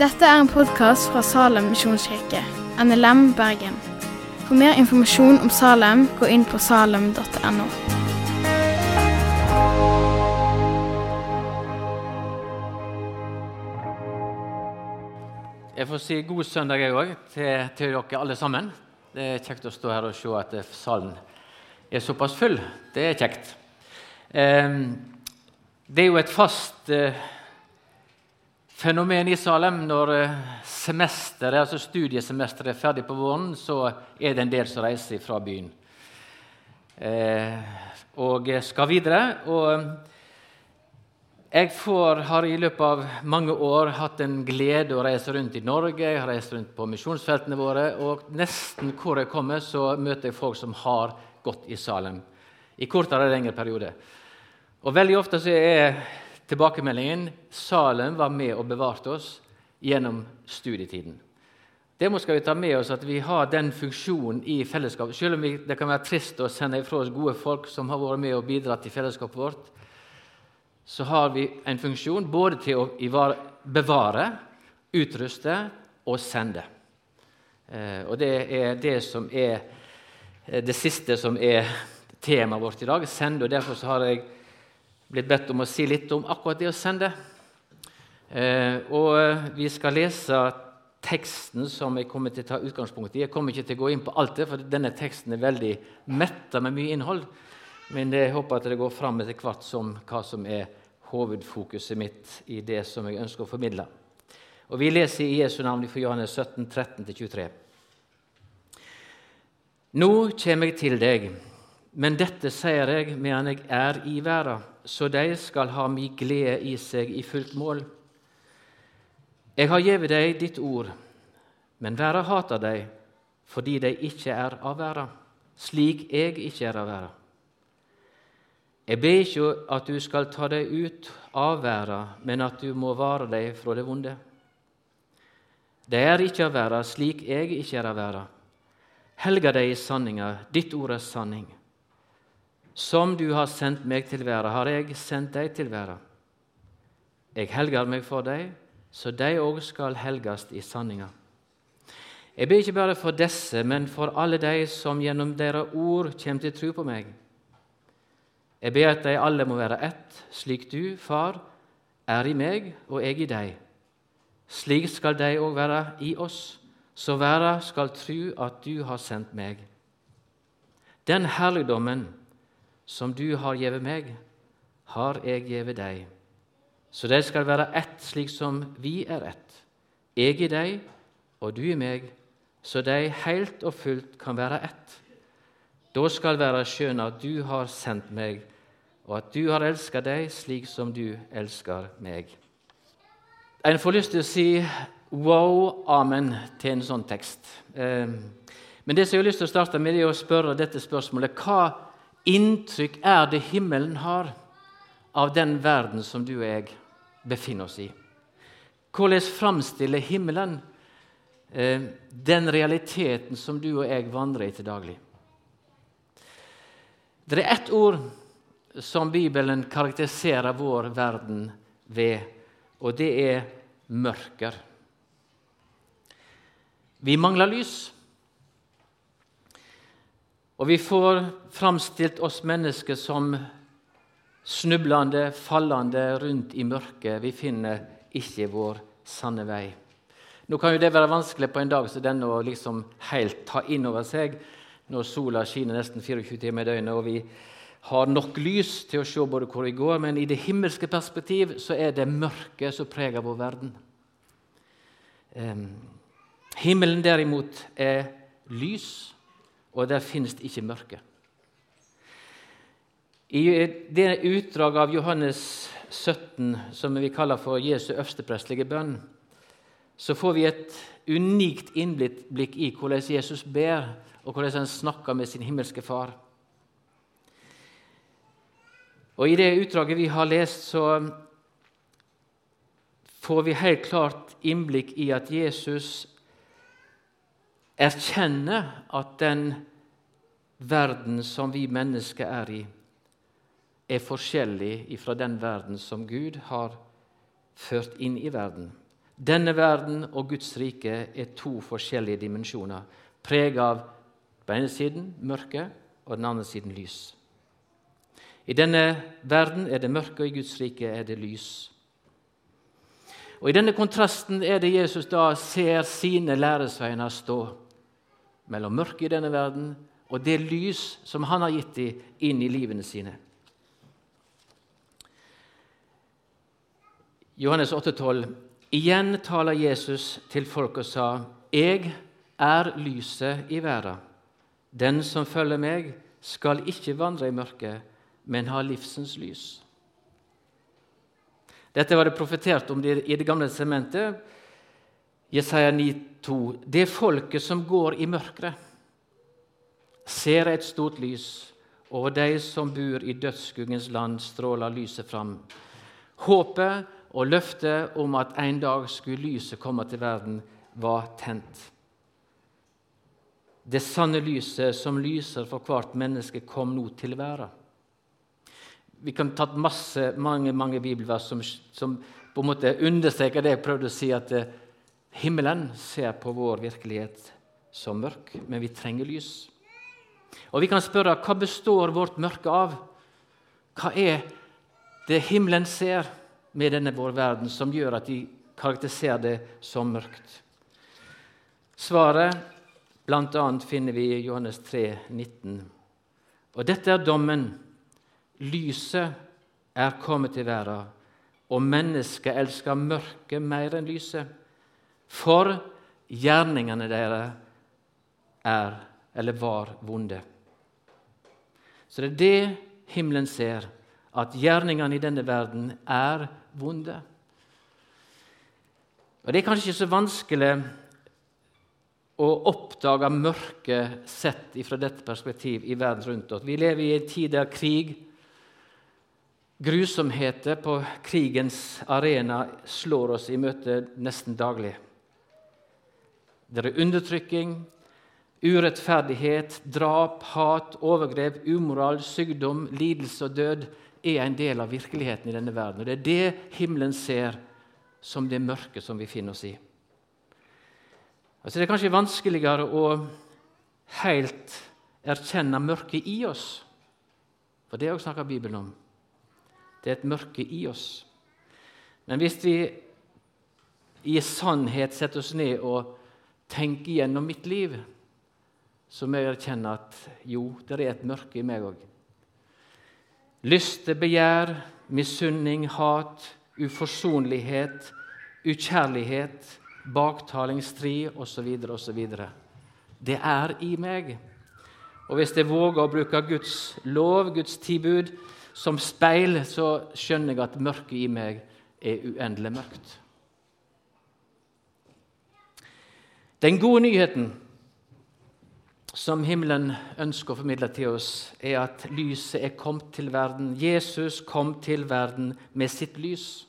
Dette er en podkast fra Salem misjonskirke, NLM Bergen. For mer informasjon om Salem, gå inn på salem.no. Jeg får si god søndag jeg òg til, til dere alle sammen. Det er kjekt å stå her og se at salen er såpass full. Det er kjekt. Ehm, det er jo et fast eh, fenomen i Salem når eh, semesteret, altså studiesemesteret er ferdig på våren, så er det en del som reiser fra byen eh, og skal videre. og jeg får, har i løpet av mange år hatt en glede å reise rundt i Norge. Jeg har reist rundt på misjonsfeltene våre, og nesten hvor jeg kommer, så møter jeg folk som har gått i Salem i kortere eller lengre periode. Og Veldig ofte så er tilbakemeldingen Salem var med og bevarte oss gjennom studietiden. Det må skal vi ta med oss at vi har den funksjonen i fellesskapet. Selv om det kan være trist å sende ifra oss gode folk som har vært med og bidratt til fellesskapet vårt, så har vi en funksjon både til å bevare, utruste og sende. Eh, og Det er det som er eh, det siste som er temaet vårt i dag. Sende. og Derfor har jeg blitt bedt om å si litt om akkurat det å sende. Eh, og Vi skal lese teksten som jeg kommer til å ta utgangspunkt i. Jeg kommer ikke til å gå inn på alt det, for denne teksten er veldig metta med mye innhold. Men jeg håper at det går fram etter hvert som hva som er hovedfokuset mitt i det som jeg ønsker å formidle. Og Vi leser i Jesu navn fra Johannes 17, 13-23. Nå kommer jeg til deg, men dette sier jeg medan jeg er i verden, så de skal ha mi glede i seg i fullt mål. Jeg har gitt deg ditt ord, men verden hater deg fordi de ikke er av verden, slik jeg ikke er av verden. Jeg ber ikke at du skal ta deg ut av verden, men at du må vare deg fra det vonde. Det er ikke av verden, slik jeg ikke er av verden. Helga deg i sanninga, ditt ord er sanning. Som du har sendt meg til verden, har jeg sendt deg til verden. Jeg helger meg for deg, så de òg skal helgast i sanninga. Jeg ber ikke bare for disse, men for alle de som gjennom deres ord kommer til tro på meg jeg ber at de alle må være ett, slik du, Far, er i meg og jeg i deg. Slik skal de òg være i oss, så verden skal tru at du har sendt meg. Den herligdommen som du har gitt meg, har jeg gitt deg, så de skal være ett, slik som vi er ett. Jeg i deg og du i meg, så de helt og fullt kan være ett. Da skal være skjønne at du har sendt meg, og at du har elska deg slik som du elsker meg. En får lyst til å si wow, amen til en sånn tekst. Ehm, men det som jeg har lyst til å starte med, er å spørre dette spørsmålet. Hva inntrykk er det himmelen har av den verden som du og jeg befinner oss i? Hvordan framstiller himmelen ehm, den realiteten som du og jeg vandrer i til daglig? Det er ett ord som Bibelen karakteriserer vår verden ved, og det er mørker. Vi mangler lys. Og vi får framstilt oss mennesker som snublende, fallende rundt i mørket. Vi finner ikke vår sanne vei. Nå kan jo det være vanskelig på en dag som denne å liksom helt ta inn over seg når sola skinner nesten 24 timer i døgnet og vi har nok lys til å se både hvor vi går, men i det himmelske perspektiv så er det mørket som preger vår verden. Um, himmelen derimot er lys, og der finnes det ikke mørke. I det utdraget av Johannes 17 som vi kaller for Jesu øversteprestlige bønn, så får vi et unikt innblikk i hvordan Jesus ber, og hvordan han snakker med sin himmelske far. Og I det utdraget vi har lest, så får vi helt klart innblikk i at Jesus erkjenner at den verden som vi mennesker er i, er forskjellig fra den verden som Gud har ført inn i verden. Denne verden og Guds rike er to forskjellige dimensjoner, preget av på ene siden mørke og den andre siden lys. I denne verden er det mørke, og i Guds rike er det lys. Og I denne kontrasten er det Jesus da ser sine læresveiner stå mellom mørket i denne verden og det lys som han har gitt dem inn i livene sine. Johannes 8,12. Igjen taler Jesus til folk og sa, 'Jeg er lyset i verden.' 'Den som følger meg, skal ikke vandre i mørket, men ha livsens lys.' Dette var det profetert om i Det gamle sementet. Jesaja 9,2.: Det folket som går i mørket, ser et stort lys. Over de som bor i dødsskuggens land, stråler lyset fram. Håpet og løftet om at en dag skulle lyset komme til verden, var tent. Det sanne lyset som lyser for hvert menneske, kom nå til verden. Vi kan tatt masse, mange mange bibelvers som, som på en måte understreker det jeg prøvde å si, at eh, himmelen ser på vår virkelighet som mørk, men vi trenger lys. Og Vi kan spørre hva består vårt mørke av? Hva er det himmelen ser med denne vår verden, som gjør at de karakteriserer det som mørkt? Svaret bl.a. finner vi i Johannes 3, 19. Og dette er dommen. Lyset er kommet til verden, og mennesket elsker mørket mer enn lyset. For gjerningene deres er, eller var, vonde. Så det er det himmelen ser, at gjerningene i denne verden er vonde. Og Det er kanskje ikke så vanskelig å oppdage mørket sett fra dette perspektiv i verden rundt oss. Vi lever i en tid der krig, grusomheter på krigens arena slår oss i møte nesten daglig. Det er undertrykking, Urettferdighet, drap, hat, overgrep, umoral, sykdom, lidelse og død er en del av virkeligheten i denne verden. Og Det er det himmelen ser som det mørke som vi finner oss i. Altså Det er kanskje vanskeligere å helt erkjenne mørket i oss. For det òg snakker Bibelen om. Det er et mørke i oss. Men hvis vi i sannhet setter oss ned og tenker gjennom mitt liv, så må jeg erkjenne at jo, det er et mørke i meg òg. Lyste, begjær, misunning, hat, uforsonlighet, ukjærlighet, baktaling, strid osv. osv. Det er i meg. Og hvis jeg våger å bruke Guds lov, Guds tilbud, som speil, så skjønner jeg at mørket i meg er uendelig mørkt. Den gode nyheten som himmelen ønsker å formidle til oss, er at lyset er kommet til verden. Jesus kom til verden med sitt lys.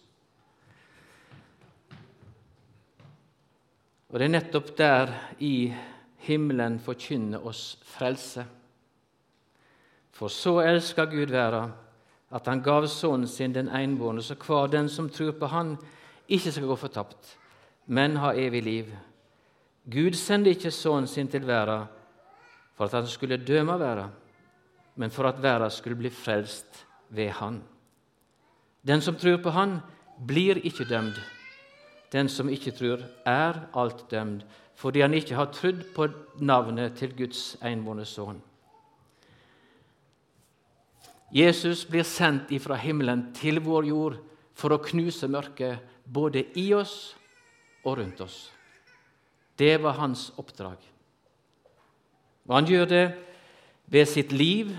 Og det er nettopp der i himmelen forkynner oss frelse. For så elsker Gud verden, at han gav Sønnen sin den enbårne, så hver den som tror på Han, ikke skal gå fortapt, men ha evig liv. Gud sendte ikke Sønnen sin til verden for at han skulle døme verden, men for at verden skulle bli frelst ved han. Den som tror på han, blir ikke dømt. Den som ikke tror, er alt dømt, fordi han ikke har trodd på navnet til Guds enbårne sønn. Jesus blir sendt ifra himmelen til vår jord for å knuse mørket både i oss og rundt oss. Det var hans oppdrag. Og han gjør det ved sitt liv,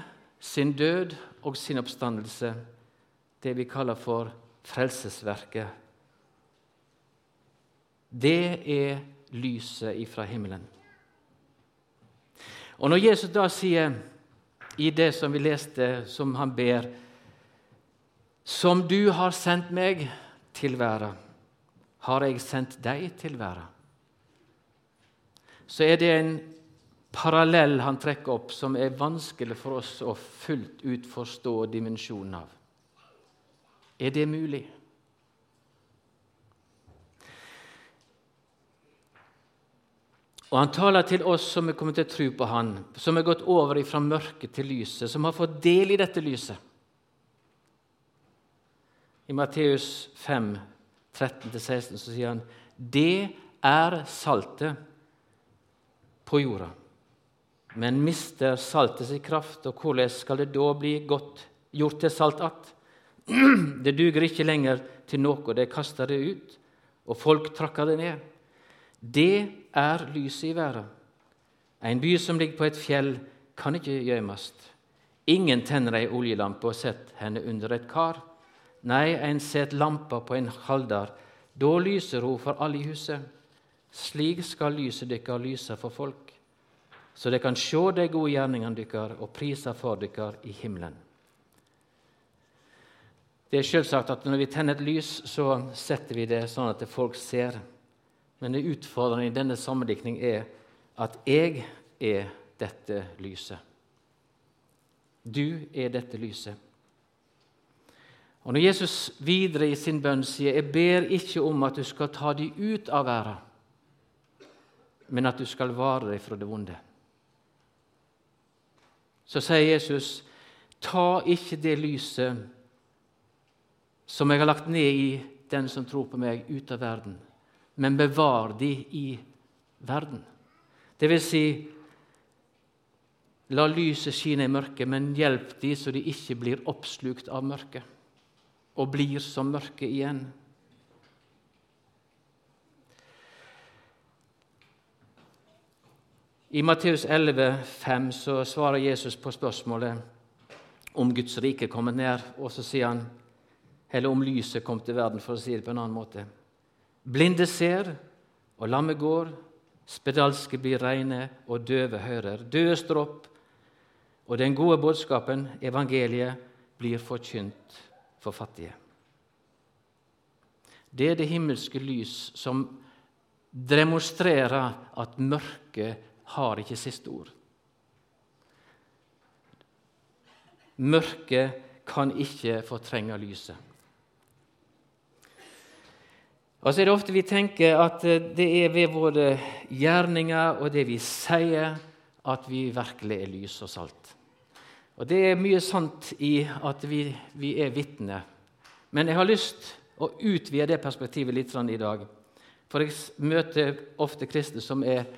sin død og sin oppstandelse, det vi kaller for frelsesverket. Det er lyset ifra himmelen. Og Når Jesus da sier i det som vi leste, som han ber Som du har sendt meg til verden, har jeg sendt deg til verden. Så er det en parallell han trekker opp, som er vanskelig for oss å fullt ut forstå dimensjonen av. Er det mulig? Og Han taler til oss som er kommet til å tro på Han, som er gått over fra mørket til lyset, som har fått del i dette lyset. I Matteus 5, 13-16 så sier han det er saltet på jorda. Men mister saltet sin kraft, og hvordan skal det da bli godt gjort til salt att? Det duger ikke lenger til noe, det kaster det ut, og folk trakker det ned. Det er lyset i verden. En by som ligger på et fjell, kan ikke gjemmes. Ingen tenner ei oljelampe og setter henne under et kar. Nei, en setter lampa på en halder. Da lyser hun for alle i huset. Slik skal lyset deres lyse for folk, så de kan se de gode gjerningene deres og prise for dykkar i himmelen. Det er selvsagt at Når vi tenner et lys, så setter vi det sånn at folk ser. Men det utfordrende i denne sammenlikning er at jeg er dette lyset. Du er dette lyset. Og Når Jesus videre i sin bønn sier 'Jeg ber ikke om at du skal ta de ut av verden', men at du skal vare deg fra det vonde, så sier Jesus, 'Ta ikke det lyset som jeg har lagt ned i den som tror på meg, ut av verden' men bevar de i verden. Det vil si, la lyset skine i mørket, men hjelp de så de ikke blir oppslukt av mørket og blir som mørket igjen. I Matteus 11, 5, så svarer Jesus på spørsmålet om Guds rike kommer ned, og så sier han, eller om lyset kom til verden, for å si det på en annen måte. Blinde ser, og lammet går. Spedalske blir reine, og døve hører. Døde står opp, og den gode budskapen, evangeliet, blir forkynt for fattige. Det er det himmelske lys som demonstrerer at mørket har ikke siste ord. Mørket kan ikke fortrenge lyset. Og så er det ofte vi tenker at eh, det er ved våre gjerninger og det vi sier, at vi virkelig er lys og salt. Og Det er mye sant i at vi, vi er vitner. Men jeg har lyst å utvide det perspektivet litt i dag. For jeg møter ofte kristne som er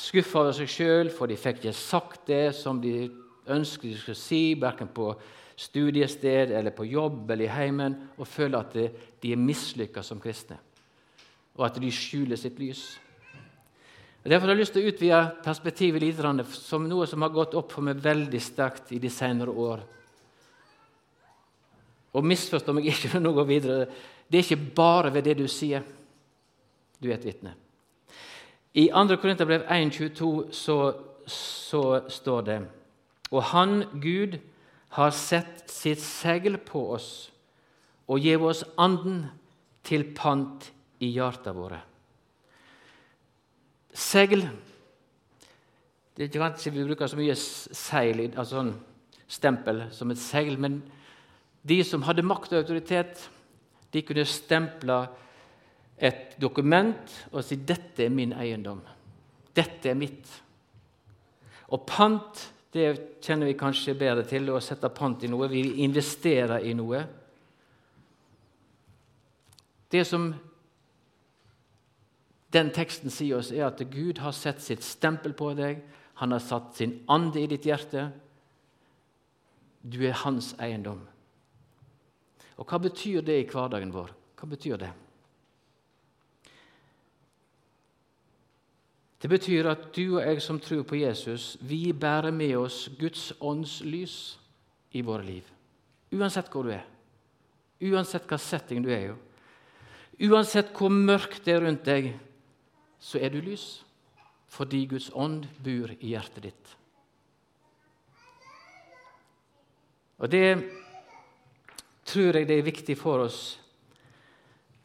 skuffa over seg sjøl, for de fikk ikke sagt det som de ønsket de skulle si, verken på studiested eller på jobb eller i heimen og føler at de er mislykka som kristne, og at de skjuler sitt lys. Derfor har jeg lyst til å utvide perspektivet litt som noe som har gått opp for meg veldig sterkt i de senere år. Og misforstå meg ikke når noe videre. Det er ikke bare ved det du sier du er et vitne. I 2. Korinterbrev 1,22 så, så står det Og Han, Gud, har sett sitt segl på oss og gitt oss anden til pant i hjarta våre. Segl Det er ikke kanskje vi bruker så mye seil, altså sånn stempel, som et segl, men de som hadde makt og autoritet, de kunne stemple et dokument og si 'Dette er min eiendom. Dette er mitt'. Og pant det kjenner vi kanskje bedre til, å sette pant i noe. Vi investerer i noe. Det som den teksten sier oss, er at Gud har sett sitt stempel på deg. Han har satt sin ande i ditt hjerte. Du er hans eiendom. Og hva betyr det i hverdagen vår? Hva betyr det? Det betyr at du og jeg som tror på Jesus, vi bærer med oss Guds ånds lys i våre liv. Uansett hvor du er, uansett hva setting du er i. Uansett hvor mørkt det er rundt deg, så er du lys fordi Guds ånd bor i hjertet ditt. Og Det tror jeg det er viktig for oss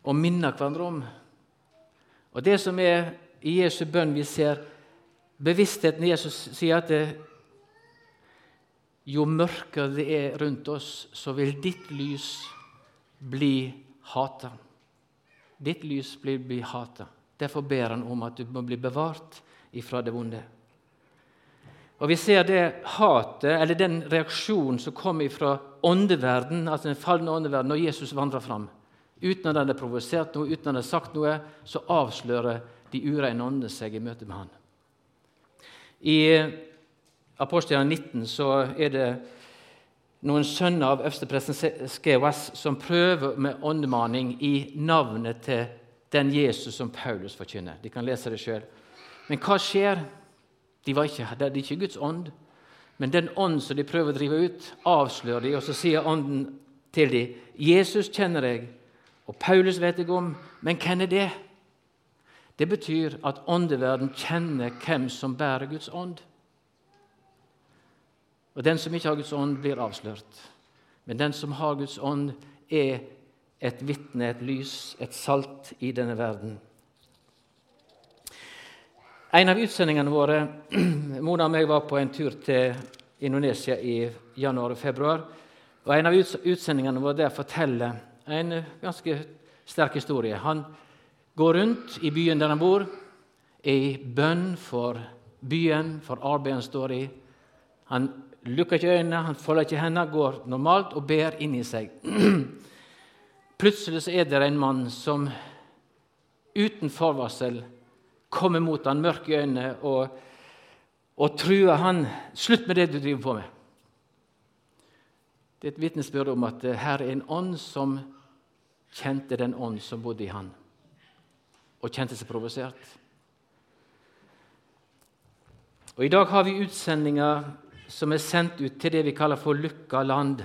å minne hverandre om. Og Det som er i Jesu bønn vi ser bevisstheten Jesus sier at det, jo mørkere det er rundt oss, så vil ditt lys bli hata. Ditt lys blir bli hata. Derfor ber han om at du må bli bevart ifra det vonde. Og Vi ser det hatet, eller den reaksjonen som kom fra åndeverden, altså den falne åndeverden, når Jesus vandrer fram. Uten at han har provosert noe, uten at han har sagt noe, så avslører de ureine åndene seg i møte med han. I Apostelene 19 så er det noen sønner av øverstepresten Skewas som prøver med åndemaning i navnet til den Jesus som Paulus forkynner. De kan lese det sjøl. Men hva skjer? De var ikke, det er ikke Guds ånd. Men den ånd som de prøver å drive ut, avslører de, og så sier ånden til dem, 'Jesus kjenner jeg, og Paulus vet jeg om, men hvem er det?' Det betyr at åndeverden kjenner hvem som bærer Guds ånd. Og den som ikke har Guds ånd, blir avslørt. Men den som har Guds ånd, er et vitne, et lys, et salt i denne verden. En av utsendingene våre Mona og meg var på en tur til Indonesia i januar og februar. Og En av utsendingene våre der forteller en ganske sterk historie. Han går rundt i byen der han bor, i bønn for byen, for arbeidet han står i. Han lukker ikke øynene, han folder ikke hendene, går normalt og ber inni seg. Plutselig så er det en mann som uten forvarsel kommer mot han mørk i øynene og, og truer han. 'Slutt med det du driver på med.' Det er et vitnesbyrd om at her er en ånd som kjente den ånd som bodde i han, og kjente seg provosert. Og I dag har vi utsendinger som er sendt ut til det vi kaller for lukka land.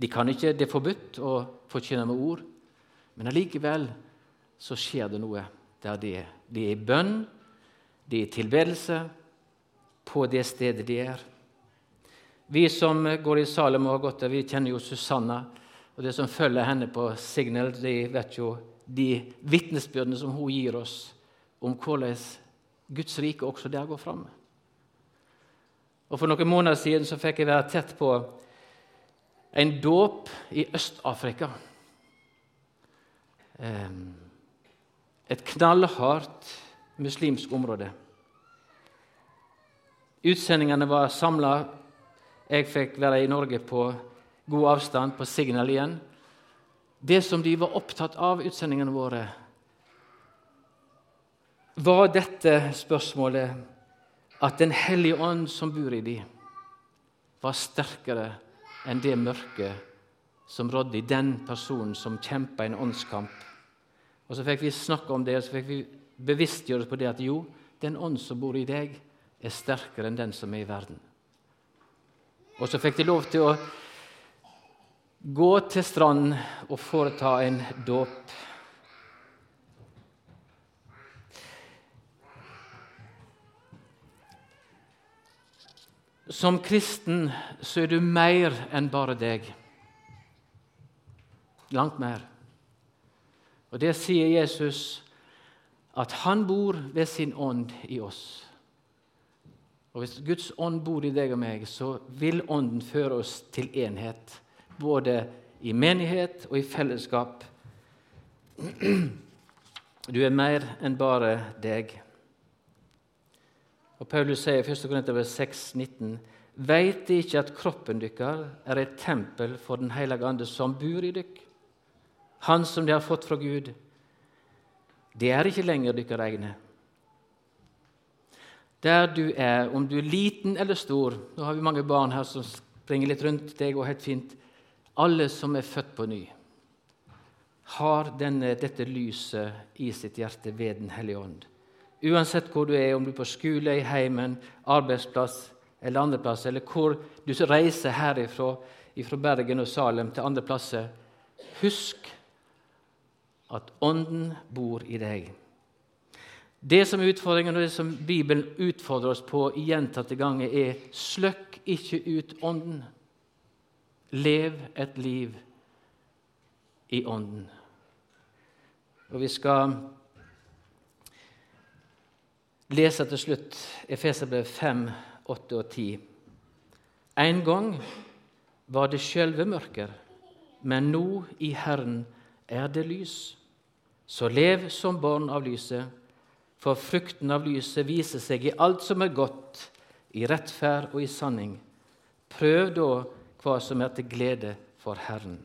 De kan ikke, Det er forbudt å forkynne med ord, men allikevel så skjer det noe der de er. De er i bønn, de er i tilbedelse på det stedet de er. Vi som går i Salem og har gått der, vi kjenner jo Susanna. Og det som følger henne på Signal, de vet jo de vitnesbyrdene som hun gir oss om hvordan Guds rike også der går fram. Og For noen måneder siden så fikk jeg være tett på en dåp i Øst-Afrika. Et knallhardt muslimsk område. Utsendingene var samla. Jeg fikk være i Norge på god avstand, på Signal igjen. Det som de var opptatt av, utsendingene våre, var dette spørsmålet at Den hellige ånd som bor i dem, var sterkere enn det mørket som rådde i den personen som kjempa en åndskamp. Og Så fikk vi snakke om det, og så fikk vi bevisstgjøre oss på det at jo, den ånd som bor i deg, er sterkere enn den som er i verden. Og så fikk de lov til å gå til stranden og foreta en dåp. Som kristen så er du mer enn bare deg. Langt mer. Og Det sier Jesus, at han bor ved sin ånd i oss. Og Hvis Guds ånd bor i deg og meg, så vil ånden føre oss til enhet. Både i menighet og i fellesskap. Du er mer enn bare deg. Og Paulus sier i 1. Korinterbrev 6, 19, Veit de ikke at kroppen dykkar er et tempel for Den hellige ande som bor i dykk? Han som de har fått fra Gud. Det er ikke lenger dykkar egne. Der du er, om du er liten eller stor Nå har vi mange barn her som springer litt rundt. deg, og helt fint. Alle som er født på ny, har denne, dette lyset i sitt hjerte ved Den hellige ånd. Uansett hvor du er, om du er på skole, i heimen, arbeidsplass eller andre plasser, eller hvor du reiser herifra fra Bergen og Salem til andre plasser, husk at Ånden bor i deg. Det som er utfordringen, og det som Bibelen utfordrer oss på gjentatte ganger, er sløkk ikke ut Ånden. Lev et liv i Ånden. Og Vi skal lese til slutt Efeserbrev 5, 8 og 10. En gang var det sjølve mørker, men nå i Herren er det lys. Så lev som barn av lyset, for frukten av lyset viser seg i alt som er godt, i rettferd og i sanning. Prøv da hva som er til glede for Herren.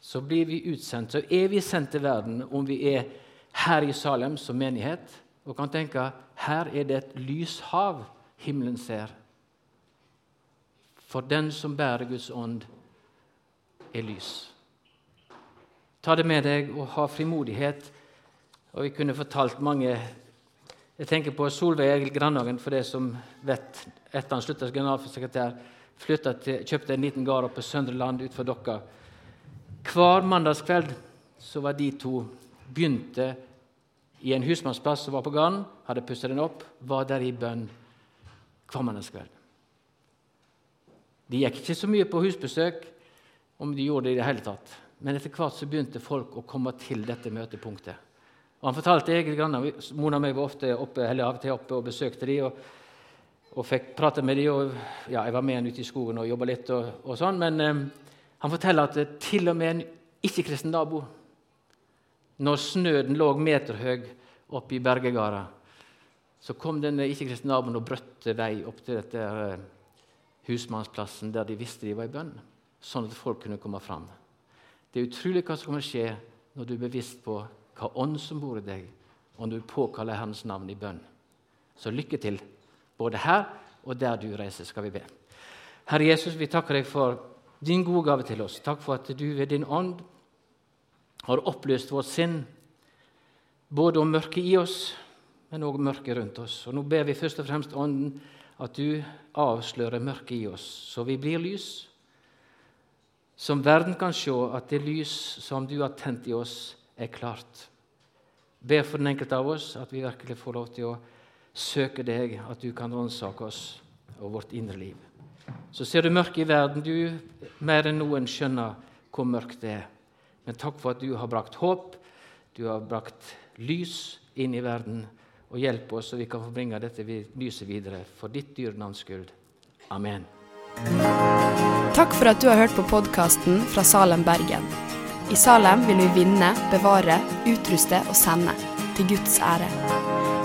Så blir vi utsendt, så er vi sendt til verden om vi er her i Salem som menighet og kan tenke her er det et lyshav himmelen ser. For den som bærer Guds ånd, er lys. Ta det med deg og ha frimodighet. Og vi kunne fortalt mange Jeg tenker på Solveig Egil Grandhagen, for det som vet etter han slutta som generalsekretær, kjøpte en liten gard oppe på Søndre Land utenfor Dokka. Hver mandagskveld så var de to begynte i en husmannsplass som var på gården, hadde pussa den opp, var der i bønn hver mandagskveld. De gikk ikke så mye på husbesøk, om de gjorde det i det hele tatt. Men etter hvert så begynte folk å komme til dette møtepunktet. Og Han fortalte Egil Granna, Mona og meg var ofte oppe, eller av og til oppe og besøkte de, og, og fikk prate med dem. og ja, Jeg var med han ute i skogen og jobba litt, og, og, sånn, men eh, han forteller at til og med en ikke-kristen nabo når snøen lå meterhøy oppe i bergegarda, så kom denne ikke-kristne naboen og brøtte vei opp til dette eh, husmannsplassen der de visste de var i bønn, sånn at folk kunne komme fram. Det er utrolig hva som kommer til å skje når du er bevisst på hva ånd som bor i deg, og når du påkaller Hans navn i bønn. Så lykke til, både her og der du reiser, skal vi be. Herre Jesus, vi takker deg for din gode gave til oss. Takk for at du ved din ånd har oppløst vårt sinn, både om mørket i oss, men òg mørket rundt oss. Og Nå ber vi først og fremst Ånden at du avslører mørket i oss, så vi blir lys. Som verden kan se at det lys som du har tent i oss, er klart. Be for den enkelte av oss at vi virkelig får lov til å søke deg, at du kan ransake oss og vårt indre liv. Så ser du mørket i verden. Du mer enn noen skjønner hvor mørkt det er. Men takk for at du har brakt håp, du har brakt lys inn i verden. Og hjelp oss så vi kan få bringe dette lyset videre for ditt dyre navns skyld. Amen. Takk for at du har hørt på podkasten fra Salem, Bergen. I Salem vil vi vinne, bevare, utruste og sende. Til Guds ære.